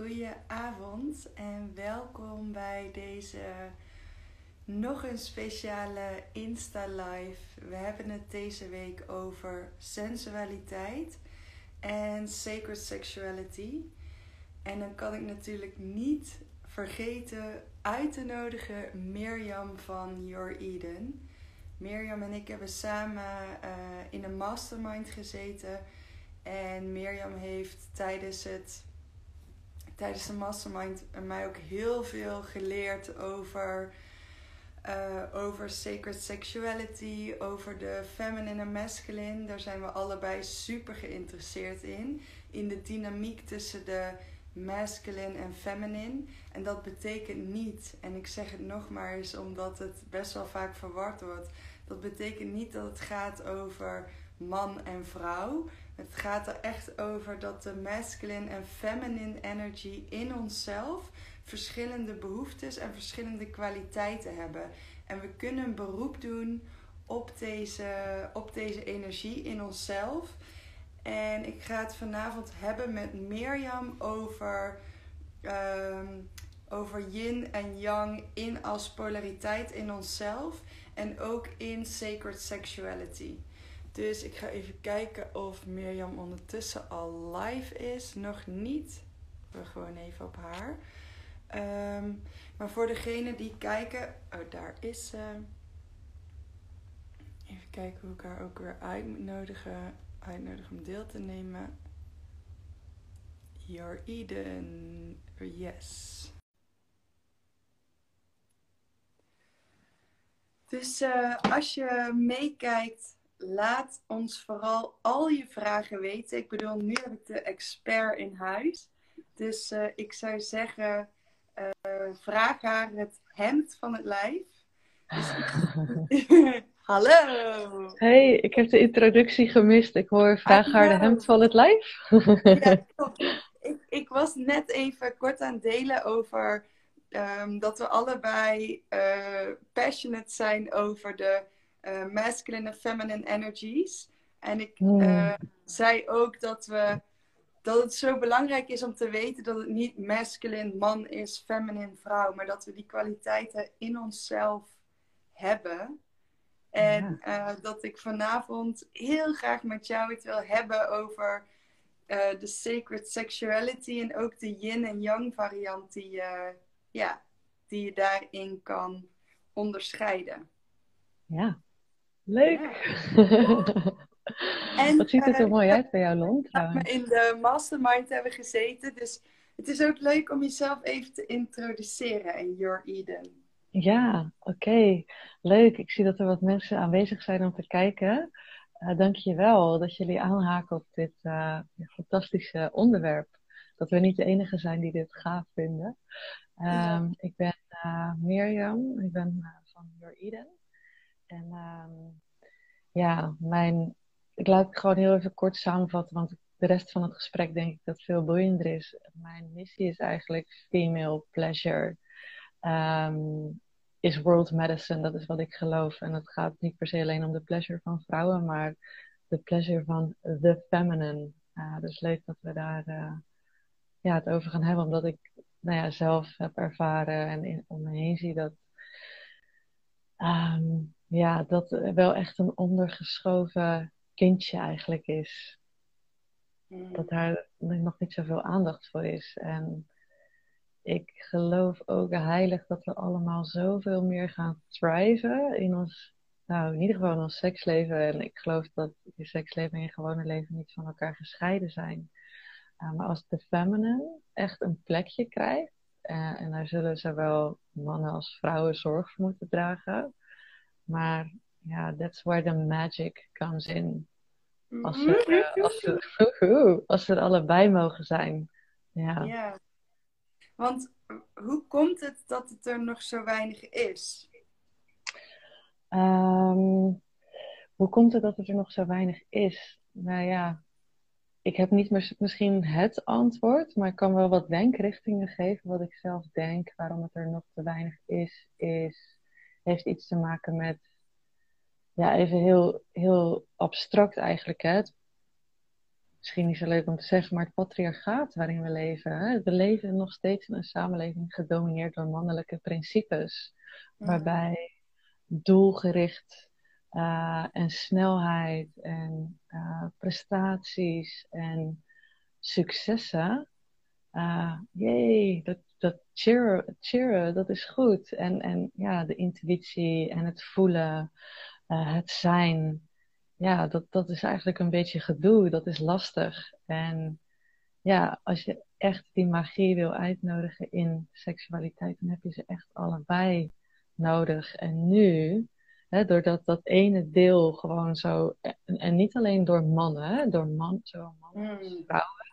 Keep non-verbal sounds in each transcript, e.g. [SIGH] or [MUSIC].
Goedenavond en welkom bij deze nog een speciale Insta Live. We hebben het deze week over sensualiteit en sacred sexuality. En dan kan ik natuurlijk niet vergeten uit te nodigen Mirjam van Your Eden. Mirjam en ik hebben samen uh, in een mastermind gezeten. En Mirjam heeft tijdens, het, tijdens de mastermind mij ook heel veel geleerd over, uh, over sacred sexuality, over de feminine en masculine. Daar zijn we allebei super geïnteresseerd in. In de dynamiek tussen de masculine en feminine. En dat betekent niet, en ik zeg het nog maar eens omdat het best wel vaak verward wordt. Dat betekent niet dat het gaat over man en vrouw. Het gaat er echt over dat de masculine en feminine energy in onszelf verschillende behoeftes en verschillende kwaliteiten hebben. En we kunnen een beroep doen op deze, op deze energie in onszelf. En ik ga het vanavond hebben met Mirjam over, um, over yin en yang in als polariteit in onszelf. En ook in sacred sexuality. Dus ik ga even kijken of Mirjam ondertussen al live is. Nog niet. We gewoon even op haar. Um, maar voor degenen die kijken. Oh, daar is ze. Even kijken hoe ik haar ook weer uit moet nodigen. Uitnodigen om deel te nemen. Your Eden. Yes. Dus uh, als je meekijkt laat ons vooral al je vragen weten. Ik bedoel, nu heb ik de expert in huis. Dus uh, ik zou zeggen, uh, vraag haar het hemd van het lijf. Dus... [LAUGHS] Hallo! Hey, ik heb de introductie gemist. Ik hoor vraag haar de hemd van het lijf. ja, [LAUGHS] ik, ik, was net even kort aan het delen over um, dat we allebei uh, passionate zijn over de uh, masculine en feminine energies. En ik uh, zei ook dat, we, dat het zo belangrijk is om te weten dat het niet masculine man is, feminine vrouw, maar dat we die kwaliteiten in onszelf hebben. En ja. uh, dat ik vanavond heel graag met jou het wil hebben over de sacred sexuality en ook de yin en yang variant die, ja, die je daarin kan onderscheiden. Ja, Leuk! [LAUGHS] en, Wat ziet het er uh, mooi uit bij jou, Lon? In de mastermind hebben we gezeten. Dus het is ook leuk om jezelf even te introduceren in Your Eden. Ja, oké. Leuk. Ik zie dat er wat mensen aanwezig zijn om te kijken. Uh, Dank je wel dat jullie aanhaken op dit uh, fantastische onderwerp. Dat we niet de enige zijn die dit gaaf vinden. Um, ja. Ik ben Mirjam. Ik ben van Your Eden. En um, ja, mijn, ik laat het gewoon heel even kort samenvatten, want de rest van het gesprek denk ik dat veel boeiender is. Mijn missie is eigenlijk female pleasure. Um, is world medicine, dat is wat ik geloof. En het gaat niet per se alleen om de pleasure van vrouwen, maar de pleasure van the feminine. Uh, dus leuk dat we daar uh, ja, het over gaan hebben, omdat ik nou ja, zelf heb ervaren en om me heen zie dat um, ja, dat wel echt een ondergeschoven kindje eigenlijk is. Mm. Dat daar nog niet zoveel aandacht voor is. En ik geloof ook heilig dat we allemaal zoveel meer gaan thriven in ons, nou in ieder geval in ons seksleven. En ik geloof dat je seksleven en je gewone leven niet van elkaar gescheiden zijn. Uh, maar als de feminine echt een plekje krijgt, uh, en daar zullen zowel mannen als vrouwen zorg voor moeten dragen, maar ja, that's where the magic comes in. Als we, uh, als, we, als we er allebei mogen zijn. Ja. ja. Want hoe komt het dat het er nog zo weinig is? Um, hoe komt het dat het er nog zo weinig is? Nou ja, ik heb niet misschien het antwoord, maar ik kan wel wat denkrichtingen geven. Wat ik zelf denk, waarom het er nog te weinig is, is heeft iets te maken met, ja, even heel, heel abstract eigenlijk. Hè? misschien niet zo leuk om te zeggen, maar het patriarchaat waarin we leven. Hè? We leven nog steeds in een samenleving gedomineerd door mannelijke principes, waarbij doelgericht uh, en snelheid en uh, prestaties en successen. Uh, jee, dat, dat cheeren, cheeren, dat is goed. En, en ja, de intuïtie en het voelen, het zijn ja, dat, dat is eigenlijk een beetje gedoe. Dat is lastig. En ja, als je echt die magie wil uitnodigen in seksualiteit, dan heb je ze echt allebei nodig. En nu, hè, doordat dat ene deel gewoon zo, en, en niet alleen door mannen, door man, zo mannen als hmm. vrouwen,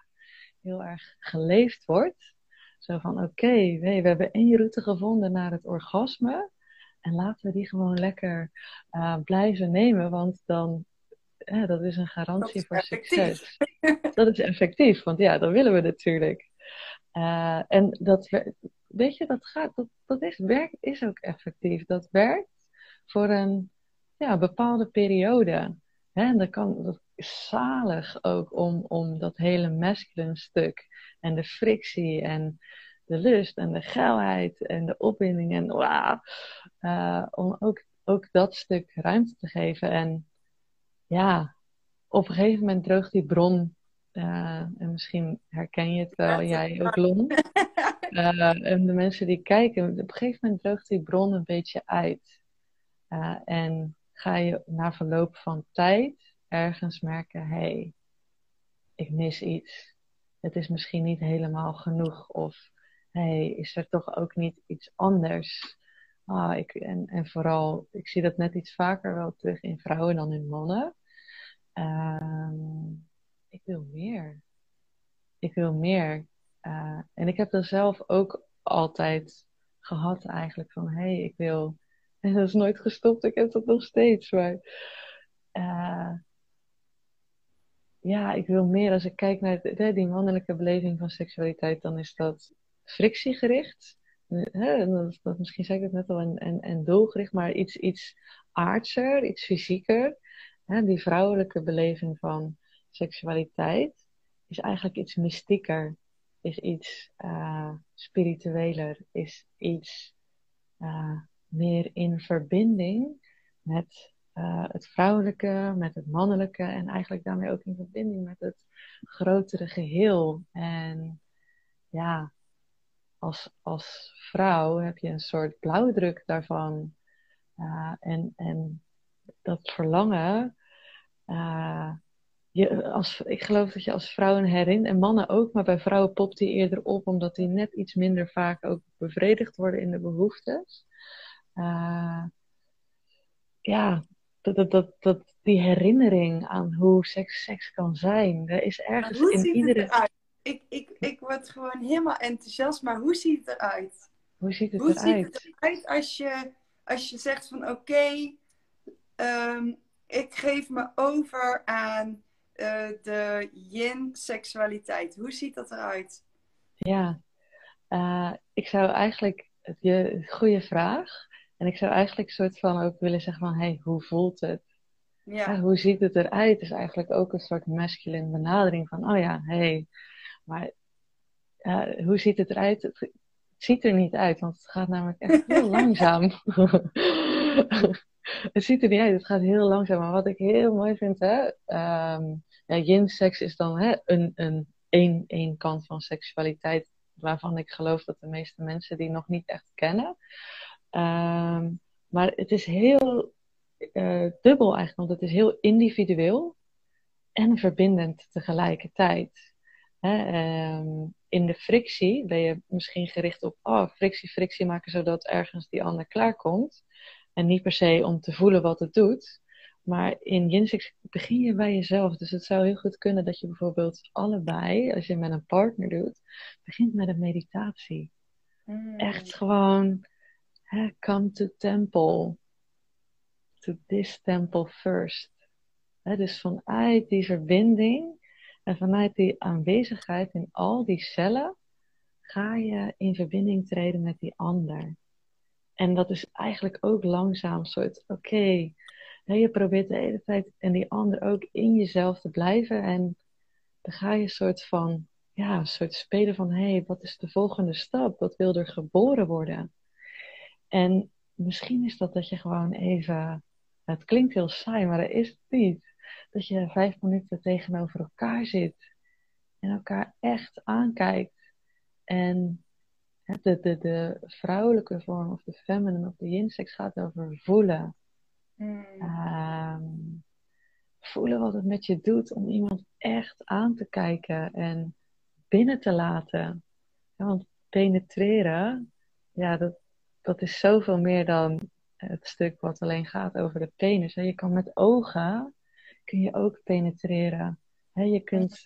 heel erg geleefd wordt. Zo van, oké, we hebben één route gevonden naar het orgasme. En laten we die gewoon lekker uh, blijven nemen, want dan ja, dat is een garantie voor succes. dat is effectief, want ja, dat willen we natuurlijk. Uh, en dat, weet je, dat gaat, dat, dat is, werk is ook effectief. Dat werkt voor een ja, bepaalde periode. Hè? En dat, kan, dat zalig ook om, om dat hele masculine stuk en de frictie en de lust en de geilheid en de opwinding en wow, uh, om ook, ook dat stuk ruimte te geven. En ja, op een gegeven moment droogt die bron. Uh, en misschien herken je het wel, jij ook, Lon. Uh, [LAUGHS] en de mensen die kijken, op een gegeven moment droogt die bron een beetje uit. En ga je na verloop van tijd ergens merken: hé, hey, ik mis iets. Het is misschien niet helemaal genoeg. Of hé, hey, is er toch ook niet iets anders? Ah, ik, en, en vooral, ik zie dat net iets vaker wel terug in vrouwen dan in mannen. Uh, ik wil meer. Ik wil meer. Uh, en ik heb dat zelf ook altijd gehad eigenlijk. Van hé, hey, ik wil. [LAUGHS] En dat is nooit gestopt. Ik heb dat nog steeds. Maar uh, ja, ik wil meer. Als ik kijk naar die mannelijke beleving van seksualiteit, dan is dat frictiegericht. Dat, misschien zei ik het net al, en, en, en doelgericht, maar iets, iets aardser, iets fysieker die vrouwelijke beleving van seksualiteit is eigenlijk iets mystieker, is iets uh, spiritueler, is iets uh, meer in verbinding met uh, het vrouwelijke, met het mannelijke en eigenlijk daarmee ook in verbinding met het grotere geheel. En ja, als, als vrouw heb je een soort blauwdruk daarvan. en, en dat verlangen uh, je, als, ik geloof dat je als vrouw een herin, en mannen ook, maar bij vrouwen popt die eerder op omdat die net iets minder vaak ook bevredigd worden in de behoeftes. Ja, dat, dat, dat, dat, die herinnering aan hoe seks seks kan zijn, er is ergens hoe in ziet iedere. Het eruit? Ik, ik, ik word gewoon helemaal enthousiast, maar hoe ziet het eruit? Hoe ziet het hoe eruit? Ziet het eruit als je, als je zegt van oké, okay, um, ik geef me over aan uh, de yin-seksualiteit. Hoe ziet dat eruit? Ja, uh, ik zou eigenlijk, je, goede vraag. En ik zou eigenlijk soort van ook willen zeggen van, hey, hoe voelt het? Ja. Hoe ziet het eruit? Is eigenlijk ook een soort masculine benadering van, oh ja, hey, maar hoe ziet het eruit? Het ziet er niet uit, want het gaat namelijk echt heel [LAUGHS] langzaam. [LAUGHS] het ziet er niet uit, het gaat heel langzaam. Maar wat ik heel mooi vind, hè, um, ja, yin-seks is dan hè, een, een, een, een kant van seksualiteit waarvan ik geloof dat de meeste mensen die nog niet echt kennen. Um, maar het is heel uh, dubbel eigenlijk, want het is heel individueel en verbindend tegelijkertijd. Hè, um, in de frictie ben je misschien gericht op oh, frictie, frictie maken zodat ergens die ander klaarkomt. En niet per se om te voelen wat het doet. Maar in Yin begin je bij jezelf. Dus het zou heel goed kunnen dat je bijvoorbeeld allebei, als je met een partner doet, begint met een meditatie. Mm. Echt gewoon, come to temple. To this temple first. Dus vanuit die verbinding en vanuit die aanwezigheid in al die cellen, ga je in verbinding treden met die ander. En dat is eigenlijk ook langzaam soort, oké, je probeert de hele tijd en die ander ook in jezelf te blijven. En dan ga je een soort van, ja, een soort spelen van, hé, hey, wat is de volgende stap? Wat wil er geboren worden? En misschien is dat dat je gewoon even, het klinkt heel saai, maar dat is het niet. Dat je vijf minuten tegenover elkaar zit en elkaar echt aankijkt. En de, de, de vrouwelijke vorm of de feminine of de yin-sex gaat over voelen. Mm. Ehm, voelen wat het met je doet om iemand echt aan te kijken en binnen te laten. want penetreren, ja, dat, dat is zoveel meer dan het stuk wat alleen gaat over de penis. Je kan met ogen, kun je ook penetreren. Je kunt,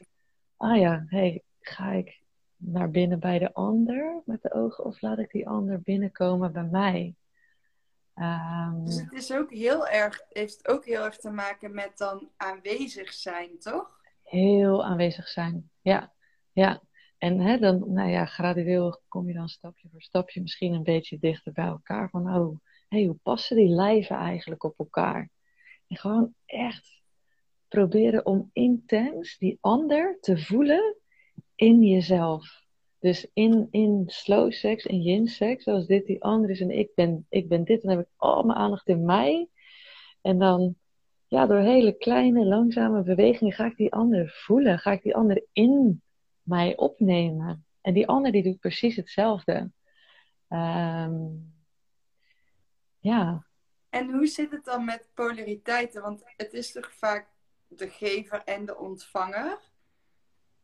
ah ja, hey, ga ik naar binnen bij de ander met de ogen of laat ik die ander binnenkomen bij mij? Um, dus het is ook heel erg, heeft ook heel erg te maken met dan aanwezig zijn, toch? Heel aanwezig zijn, ja. ja. En hè, dan, nou ja, gradueel kom je dan stapje voor stapje misschien een beetje dichter bij elkaar. Van, oh, hey, hoe passen die lijven eigenlijk op elkaar? En gewoon echt proberen om intens die ander te voelen in jezelf. Dus in, in slow sex, in yin sex, zoals dit die ander is en ik ben, ik ben dit, dan heb ik al mijn aandacht in mij. En dan, ja, door hele kleine, langzame bewegingen ga ik die ander voelen. Ga ik die ander in mij opnemen. En die ander die doet precies hetzelfde. Um, ja. En hoe zit het dan met polariteiten? Want het is toch vaak de gever en de ontvanger.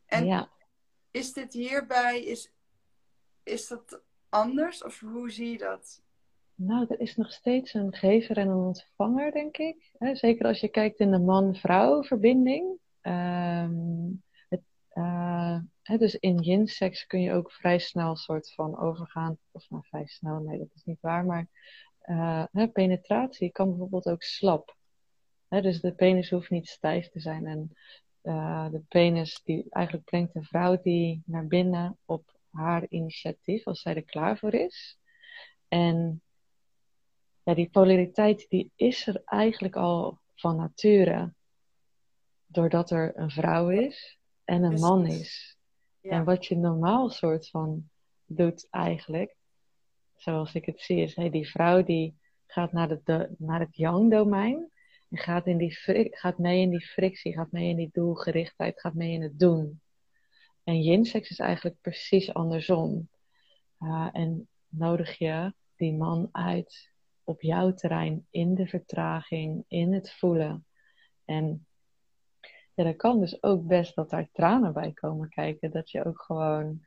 En ja is dit hierbij, is, is dat anders of hoe zie je dat? Nou, er is nog steeds een gever en een ontvanger, denk ik. Zeker als je kijkt in de man-vrouw verbinding. Ehm, uh, dus in yin-sex kun je ook vrij snel soort van overgaan. Of nou, vrij snel, nee, dat is niet waar. Maar uh, penetratie kan bijvoorbeeld ook slap. dus de penis hoeft niet stijf te zijn. En uh, de penis die eigenlijk brengt een vrouw die naar binnen op haar initiatief, als zij er klaar voor is. En ja, die polariteit die is er eigenlijk al van nature. Doordat er een vrouw is en een man is. En wat je normaal soort van doet eigenlijk, zoals ik het zie, is hey, die vrouw die gaat naar, de, naar het yang domein. Je gaat, in die, gaat mee in die frictie, gaat mee in die doelgerichtheid, gaat mee in het doen. En yin-sex is eigenlijk precies andersom. Uh, en nodig je die man uit op jouw terrein, in de vertraging, in het voelen. En ja, kan dus ook best dat daar tranen bij komen kijken. Dat je ook gewoon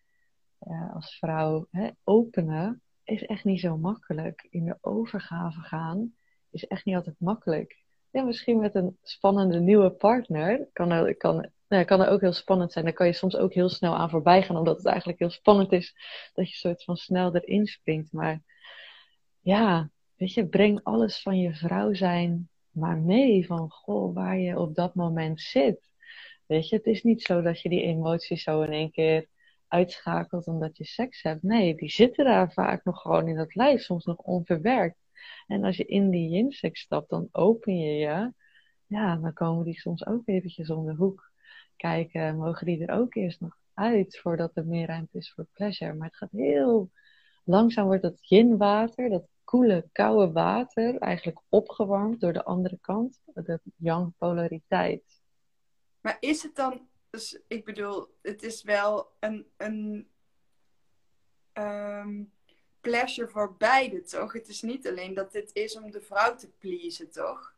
ja, als vrouw hè, openen is echt niet zo makkelijk. In de overgave gaan is echt niet altijd makkelijk ja, misschien met een spannende nieuwe partner. Kan er, kan, nou, kan er ook heel spannend zijn. Daar kan je soms ook heel snel aan voorbij gaan, omdat het eigenlijk heel spannend is dat je soort van snel erin springt. Maar ja, weet je, breng alles van je vrouw zijn maar mee. Van goh, waar je op dat moment zit. Weet je, het is niet zo dat je die emoties zo in één keer uitschakelt omdat je seks hebt. Nee, die zitten daar vaak nog gewoon in dat lijf, soms nog onverwerkt. En als je in die yin stapt, dan open je je. Ja, dan komen die soms ook eventjes om de hoek kijken. Mogen die er ook eerst nog uit voordat er meer ruimte is voor pleasure. Maar het gaat heel langzaam wordt dat yin-water, dat koele, koude water, eigenlijk opgewarmd door de andere kant, de yang-polariteit. Maar is het dan, dus ik bedoel, het is wel een, een ehm, pleasure voor beide, toch? Het is niet alleen dat dit is om de vrouw te pleasen, toch?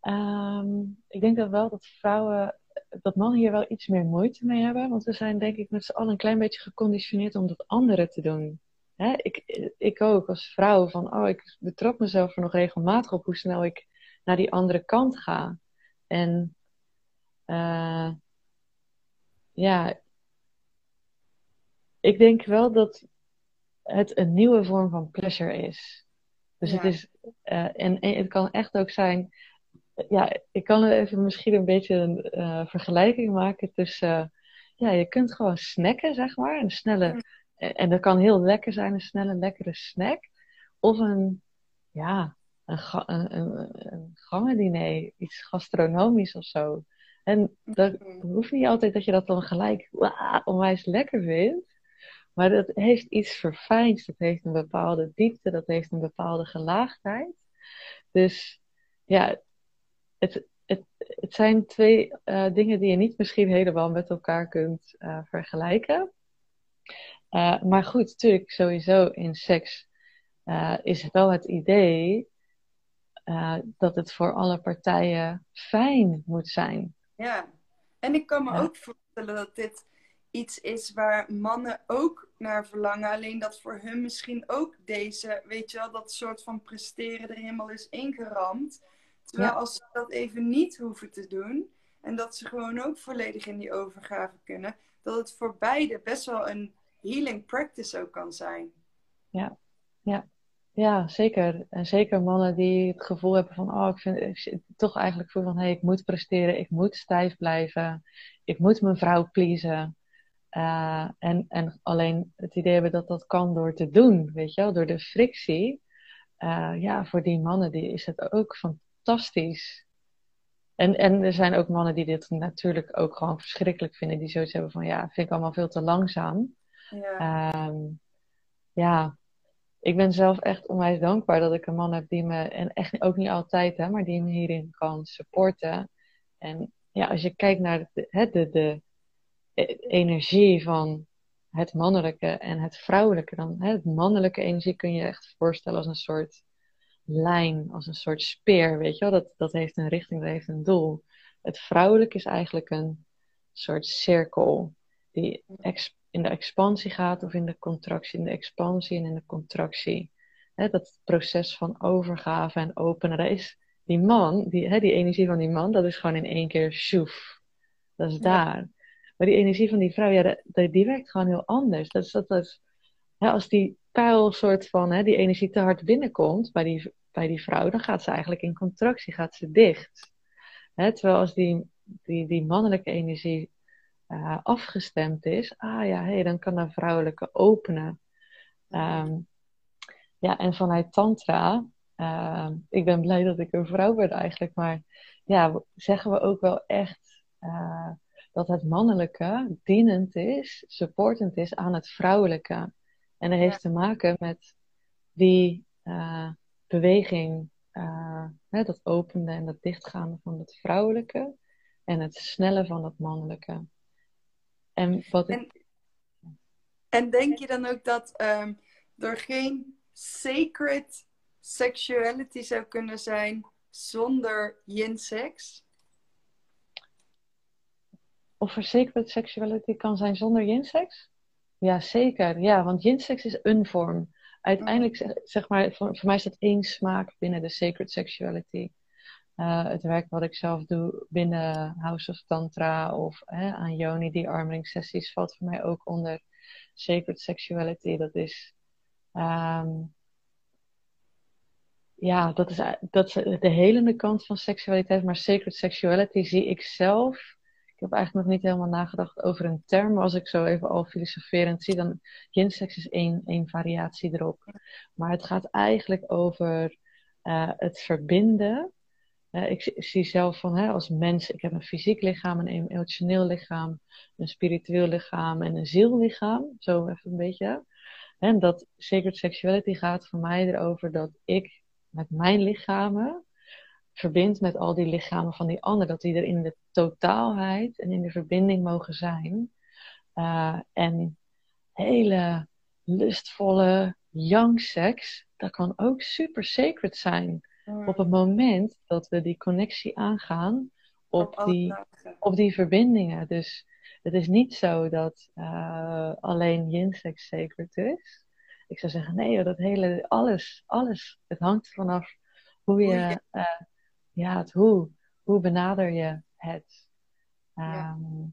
Ehm, ik denk dat wel dat vrouwen, dat mannen hier wel iets meer moeite mee hebben. Want we zijn denk ik met z'n allen een klein beetje geconditioneerd om dat anderen te doen. Hè? Ik, ik ook als vrouw van, oh, ik betrap mezelf er nog regelmatig op hoe snel ik naar die andere kant ga. En uh, ja, ik denk wel dat het een nieuwe vorm van pleasure is. Dus het is, uh, en, en, het kan echt ook zijn, ja, ik kan even misschien een beetje een uh, vergelijking maken tussen, ja, je kunt gewoon snacken, zeg maar, een snelle, en dat kan heel lekker zijn, een snelle, lekkere snack, of een, ja, een, een, een, een gangendiner, iets gastronomisch of zo. En dat hoeft niet altijd dat je dat dan gelijk wauw, onwijs lekker vindt. Maar dat heeft iets verfijns. Dat heeft een bepaalde diepte. Dat heeft een bepaalde gelaagdheid. Dus ja, het, het, het zijn twee uh, dingen die je niet misschien helemaal met elkaar kunt uh, vergelijken. Uh, maar goed, natuurlijk, sowieso in seks is het wel het idee dat het voor alle partijen fijn moet zijn. Ja, en ik kan me ook voorstellen dat dit iets is waar mannen ook naar verlangen. Alleen dat voor hun misschien ook deze, weet je wel, dat soort van presteren er helemaal is ingeramd. Terwijl als ze dat even niet hoeven te doen en dat ze gewoon ook volledig in die overgave kunnen, dat het voor beide best wel een healing practice ook kan zijn. Ja, ja. Ja, zeker. En zeker mannen die het gevoel hebben van, oh, ik vind toch eigenlijk voel van, hé, hey, ik moet presteren, ik moet stijf blijven, ik moet mijn vrouw pleasen. Uh, en, en alleen het idee hebben dat dat kan door te doen, weet je wel, door de frictie. Uh, ja, voor die mannen die is het ook fantastisch. En, en er zijn ook mannen die dit natuurlijk ook gewoon verschrikkelijk vinden, die zoiets hebben van, ja, vind ik allemaal veel te langzaam. Ja. Um, ja, ik ben zelf echt onwijs dankbaar dat ik een man heb die me, en echt ook niet altijd, hè, maar die me hierin kan supporten. En ja, als je kijkt naar de, de, de, de energie van het mannelijke en het vrouwelijke, dan hè, het mannelijke energie kun je echt voorstellen als een soort lijn, als een soort speer, weet je wel? Dat, dat heeft een richting, dat heeft een doel. Het vrouwelijke is eigenlijk een soort cirkel die in de expansie gaat of in de contractie, in de expansie en in de contractie. dat proces van overgave en openen, dat is die man, die, die energie van die man, dat is gewoon in één keer shoef. Dat is daar. Maar die energie van die vrouw, ja, die, die werkt gewoon heel anders. Dat is, dat is, als die pijl soort van, die energie te hard binnenkomt bij die, bij die vrouw, dan gaat ze eigenlijk in contractie, gaat ze dicht. terwijl als die, die, die mannelijke energie uh, afgestemd is, ah ja, hey, dan kan de vrouwelijke openen. Um, ja, en vanuit Tantra, uh, ik ben blij dat ik een vrouw ben eigenlijk, maar ja, zeggen we ook wel echt uh, dat het mannelijke dienend is, supportend is aan het vrouwelijke. En dat heeft te maken met die uh, beweging, hè, dat openen en dat dichtgaan van het vrouwelijke en het snelle van het mannelijke. En, wat en, denk je dan ook dat um, er geen sacred sexuality zou kunnen zijn zonder yin-sex? Of er sacred sexuality kan zijn zonder yin-sex? Ja, zeker. Ja, want yin-sex is een vorm. Uiteindelijk, zeg maar, voor, voor mij is dat één smaak binnen de sacred sexuality. Uh, het werk wat ik zelf doe binnen House of Tantra of aan Yoni, die arming sessies, valt voor mij ook onder sacred sexuality. Dat is, um, ja, dat is, dat de helende kant van seksualiteit, maar sacred sexuality zie ik zelf. Ik heb eigenlijk nog niet helemaal nagedacht over een term, maar als ik zo even al filosoferend zie, dan yin-sex is één, één variatie erop. Maar het gaat eigenlijk over uh, het verbinden ik zie zelf van hè, als mens, ik heb een fysiek lichaam, een emotioneel lichaam, een spiritueel lichaam en een ziellichaam. Zo even een beetje. En dat sacred sexuality gaat voor mij erover dat ik met mijn lichamen verbind met al die lichamen van die ander. Dat die er in de totaalheid en in de verbinding mogen zijn. Uh, en hele lustvolle young seks, dat kan ook super sacred zijn. Op het moment dat we die connectie aangaan op, die, op die verbindingen. Dus het is niet zo dat uh, alleen yin-sex sacred is. Ik zou zeggen, nee, dat hele, alles, alles. Het hangt vanaf hoe je, uh, ja, het hoe. Hoe benader je het? Um, ja. Ehm,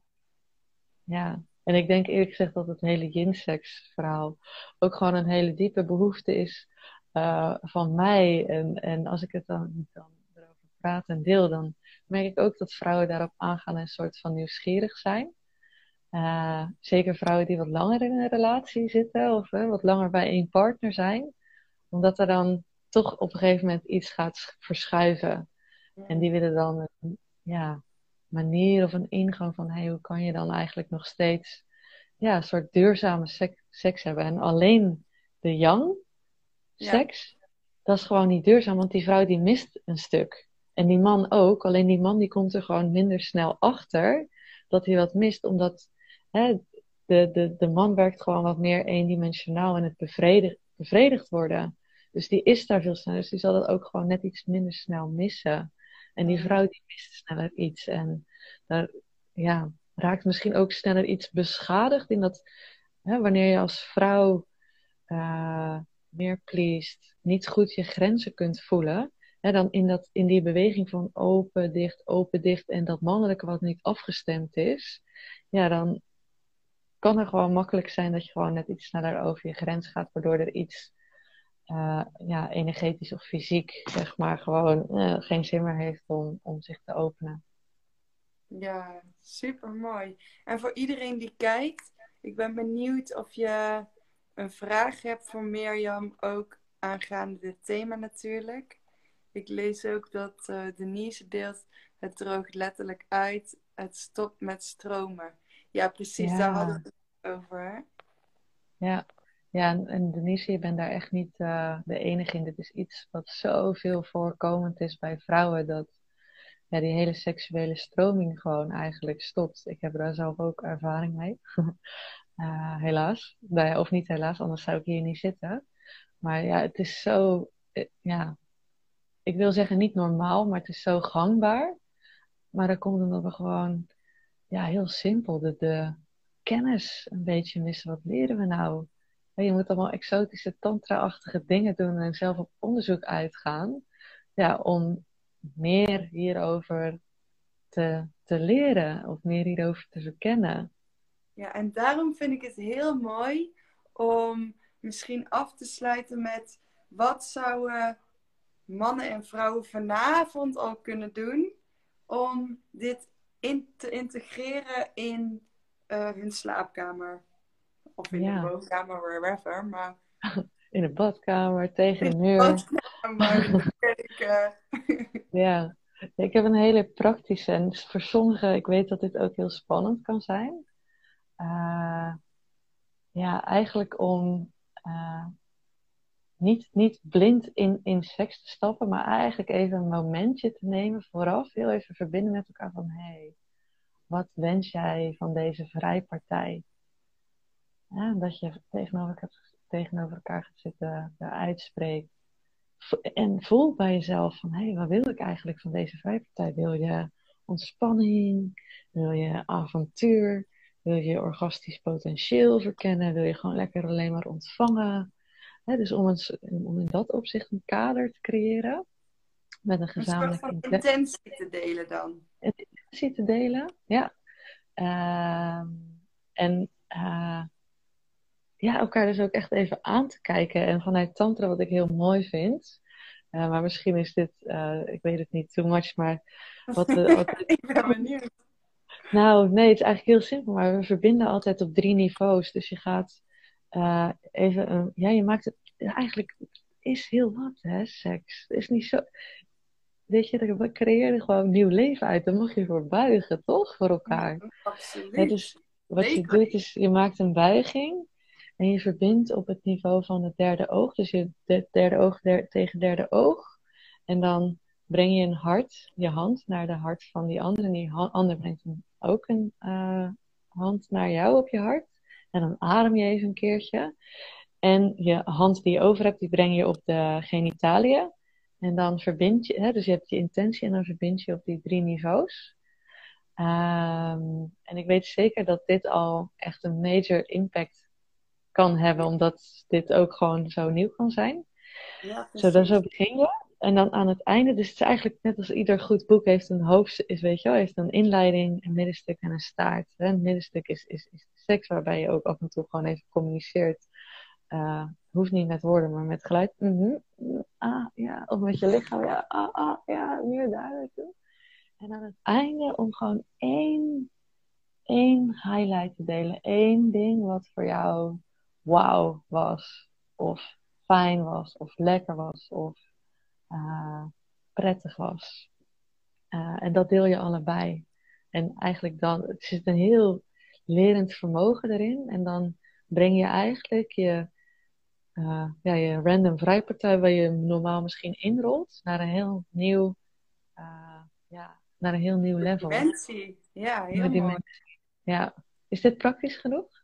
ja. En ik denk eerlijk gezegd dat het hele yin-sex verhaal ook gewoon een hele diepe behoefte is uh, van mij. En, en als ik het dan, dan erover praat en deel, dan merk ik ook dat vrouwen daarop aangaan en een soort van nieuwsgierig zijn. Uh, zeker vrouwen die wat langer in een relatie zitten of wat langer bij één partner zijn. Omdat er dan toch op een gegeven moment iets gaat verschuiven. En die willen dan ja, manier of een ingang van hey, hoe kan je dan eigenlijk nog steeds ja, een soort duurzame seks, hebben. En alleen de yang seks, dat is gewoon niet duurzaam, want die vrouw die mist een stuk. En die man ook, alleen die man die komt er gewoon minder snel achter dat hij wat mist, omdat hè, de, de, de man werkt gewoon wat meer eendimensionaal en het bevredigd, bevredigd worden. Dus die is daar veel sneller, dus die zal dat ook gewoon net iets minder snel missen. En die vrouw die mist sneller iets en daar ja, raakt misschien ook sneller iets beschadigd in dat hè, wanneer je als vrouw uh, meer pleased, niet goed je grenzen kunt voelen, hè, dan in, dat, in die beweging van open, dicht, open, dicht en dat mannelijke wat niet afgestemd is, ja, dan kan er gewoon makkelijk zijn dat je gewoon net iets sneller over je grens gaat, waardoor er iets uh, ja, energetisch of fysiek, zeg maar, gewoon uh, geen zin meer heeft om, om zich te openen. Ja, super mooi. En voor iedereen die kijkt, ik ben benieuwd of je een vraag hebt voor Mirjam, ook aangaande dit thema natuurlijk. Ik lees ook dat uh, Denise deelt, het droogt letterlijk uit, het stopt met stromen. Ja, precies, daar hadden we het over. Ja, ja, en Denise, je bent daar echt niet uh, de enige in. Dit is iets wat zoveel voorkomend is bij vrouwen, dat ja, die hele seksuele stroming gewoon eigenlijk stopt. Ik heb daar zelf ook ervaring mee. [LAUGHS] uh, helaas. Of niet helaas, anders zou ik hier niet zitten. Maar ja, het is zo, eh, ja, ik wil zeggen niet normaal, maar het is zo gangbaar. Maar dat komt omdat we gewoon, ja, heel simpel, de, de kennis een beetje missen. Wat leren we nou? Je moet allemaal exotische tantra-achtige dingen doen en zelf op onderzoek uitgaan. Ja, om meer hierover te, te leren of meer hierover te verkennen. Ja, en daarom vind ik het heel mooi om misschien af te sluiten met wat zouden mannen en vrouwen vanavond al kunnen doen om dit in te integreren in uh, hun slaapkamer. Of in de woonkamer, wherever. Maar... [LAUGHS] In de badkamer, tegen de muur. In de badkamer, [LAUGHS] [LAUGHS] ja, ik heb een hele praktische. En voor sommigen, ik weet dat dit ook heel spannend kan zijn. Uh, ja, eigenlijk om uh, niet, niet blind in, in seks te stappen, maar eigenlijk even een momentje te nemen vooraf. Heel even verbinden met elkaar van, hé, hey, wat wens jij van deze vrijpartij? Ja, dat je tegenover, tegenover elkaar gaat zitten, uitspreekt. En voel bij jezelf van, hé, hey, wat wil ik eigenlijk van deze vrijpartij? Wil je ontspanning? Wil je avontuur? Wil je orgastisch potentieel verkennen? Wil je gewoon lekker alleen maar ontvangen? dus om, een, om in dat opzicht een kader te creëren. Met een gezamenlijke een intentie te delen dan. Intentie te delen, ja. Uh, en uh, ja, elkaar dus ook echt even aan te kijken. En vanuit Tantra, wat ik heel mooi vind. Uh, maar misschien is dit, uh, ik weet het niet, too much, maar [LAUGHS] wat, wat... ik ben benieuwd. Nou, nee, het is eigenlijk heel simpel, maar we verbinden altijd op drie niveaus. Dus je gaat even, ja, je maakt het, eigenlijk, het is heel wat, hè, seks. Het is niet zo, weet je, we creëren gewoon nieuw leven uit. Daar mag je voor buigen, toch, voor elkaar. Absoluut. dus wat je doet is, je maakt een buiging. En je verbindt op het niveau van het derde oog. Dus je derde oog tegen derde oog. En dan breng je een hart, je hand, naar de hart van die ander. En die ander brengt ook een uh, hand naar jou op je hart. En dan adem je even een keertje. En je hand die je over hebt, die breng je op de genitaliën. En dan verbind je, hè, dus je hebt je intentie en dan verbind je op die drie niveaus. Um, en ik weet zeker dat dit al echt een major impact kan hebben, omdat dit ook gewoon zo nieuw kan zijn. Ja, zo, dan zo begin je. En dan aan het einde, dus het is eigenlijk net als ieder goed boek heeft een hoofdstuk, is, weet je wel, heeft een inleiding, een middenstuk en een staart. Een middenstuk is, is, is seks, waarbij je ook af en toe gewoon even communiceert. Uh, hoeft niet met woorden, maar met geluid. Mm ah, ja. Of met je lichaam. Ja, ah, ah, ja, meer daar En aan het einde om gewoon één, één highlight te delen. één ding wat voor jou wauw was, of fijn was, of lekker was, of uh, prettig was. Uh, en dat deel je allebei. En eigenlijk dan, het zit een heel lerend vermogen erin. En dan breng je eigenlijk je, uh, ja, je random vrijpartij, waar je normaal misschien inrolt, naar een heel nieuw, ja, naar een heel nieuw level. Dimensie, ja, heel mooi. Ja, is dit praktisch genoeg?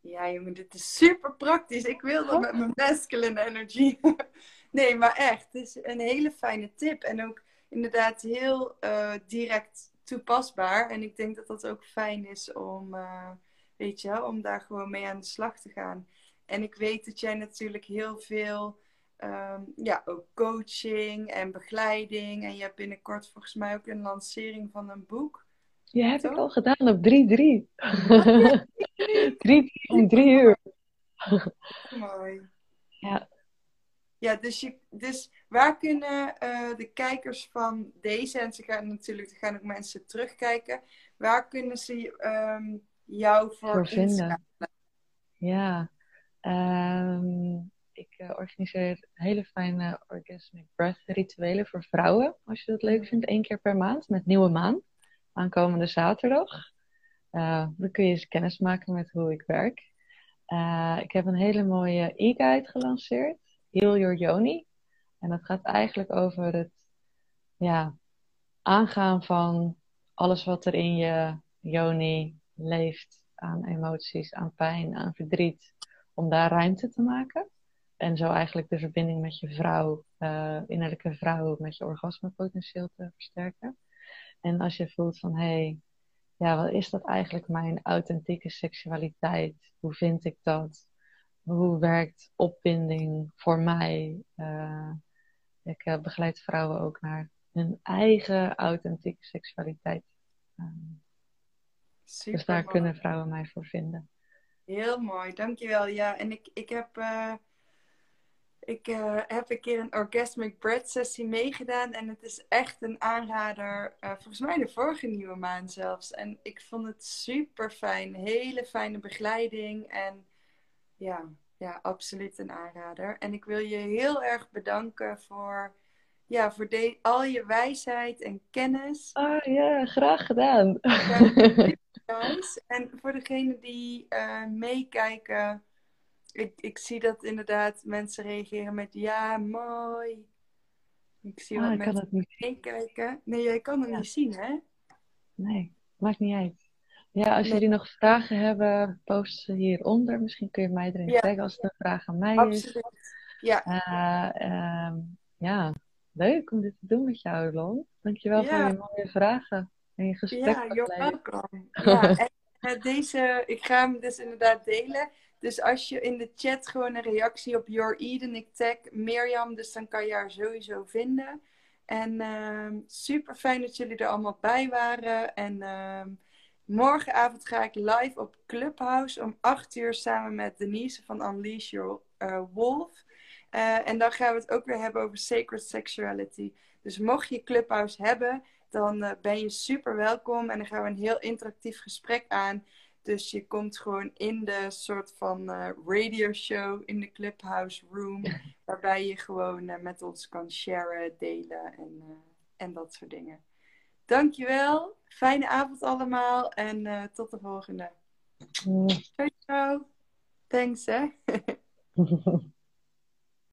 Ja, jongen, dit is super praktisch. Ik wil dat met mijn masculine energy. [LAUGHS] nee, maar echt, het is een hele fijne tip. En ook inderdaad heel uh, direct toepasbaar. En ik denk dat dat ook fijn is om, uh, weet je wel, om daar gewoon mee aan de slag te gaan. En ik weet dat jij natuurlijk heel veel, um, ja, ook coaching en begeleiding. En je hebt binnenkort volgens mij ook een lancering van een boek. Ja, heb ik al gedaan op 3-3. 3 in 3 uur. Mooi. Ja. Ja, dus, je, dus waar kunnen uh, de kijkers van deze, en ze gaan natuurlijk, er gaan ook mensen terugkijken, waar kunnen ze um, jou voor, voor vinden? Ja, um, ik uh, organiseer hele fijne orgasmic breath rituelen voor vrouwen, als je dat leuk vindt, één keer per maand met nieuwe maan aankomende zaterdag. Uh, dan kun je eens kennis maken met hoe ik werk. Ik heb een hele mooie e-guide gelanceerd, Heal Your Yoni. En dat gaat eigenlijk over het ja, aangaan van alles wat er in je yoni leeft aan emoties, aan pijn, aan verdriet, om daar ruimte te maken. En zo eigenlijk de verbinding met je vrouw, uh, innerlijke vrouw, met je orgasmepotentieel te versterken. En als je voelt van hé, hey, ja, wat is dat eigenlijk mijn authentieke seksualiteit? Hoe vind ik dat? Hoe werkt opwinding voor mij? Uh, ik uh, begeleid vrouwen ook naar hun eigen authentieke seksualiteit. Um, dus daar kunnen vrouwen mij voor vinden. Heel mooi, dankjewel. Ja, en ik, ik heb uh, ik uh, heb een keer een Orgasmic Bread sessie meegedaan. En het is echt een aanrader. Uh, volgens mij de vorige nieuwe maand zelfs. En ik vond het super fijn. Hele fijne begeleiding. En ja, ja, absoluut een aanrader. En ik wil je heel erg bedanken voor, ja, voor de, al je wijsheid en kennis. Ah ja, graag gedaan. [LAUGHS] en voor degenen die uh, meekijken ik, ik zie dat inderdaad mensen reageren met ja, mooi. Ik zie ah, wat mensen kan niet meekijken. Nee, jij kan het niet zien, hè? Nee, maakt niet uit. Ja, als jullie nog vragen hebben, post ze hieronder. Misschien kun je mij erin ja. als het een vraag aan mij Absoluut. is. Ja. Uh, ja, leuk om dit te doen met jou, Lon. Dankjewel ja. voor je mooie vragen en je gesprek. Ja, you're welcome. ja, en eh, deze, ik ga hem dus inderdaad delen. Dus als je in de chat gewoon een reactie op Your Eden, ik tag Mirjam, dus dan kan je haar sowieso vinden. En uh, super fijn dat jullie er allemaal bij waren. En uh, morgenavond ga ik live op Clubhouse om 8 uur samen met Denise van Unleash Your uh, Wolf. Uh, en dan gaan we het ook weer hebben over sacred sexuality. Dus mocht je Clubhouse hebben, dan uh, ben je super welkom. En dan gaan we een heel interactief gesprek aan. Dus je komt gewoon in de soort van radio show in de Clubhouse Room. Waarbij je gewoon met ons kan sharen, delen en, en dat soort dingen. Dankjewel. Fijne avond allemaal. En tot de volgende. Ciao, ciao. Thanks, hè. [LAUGHS]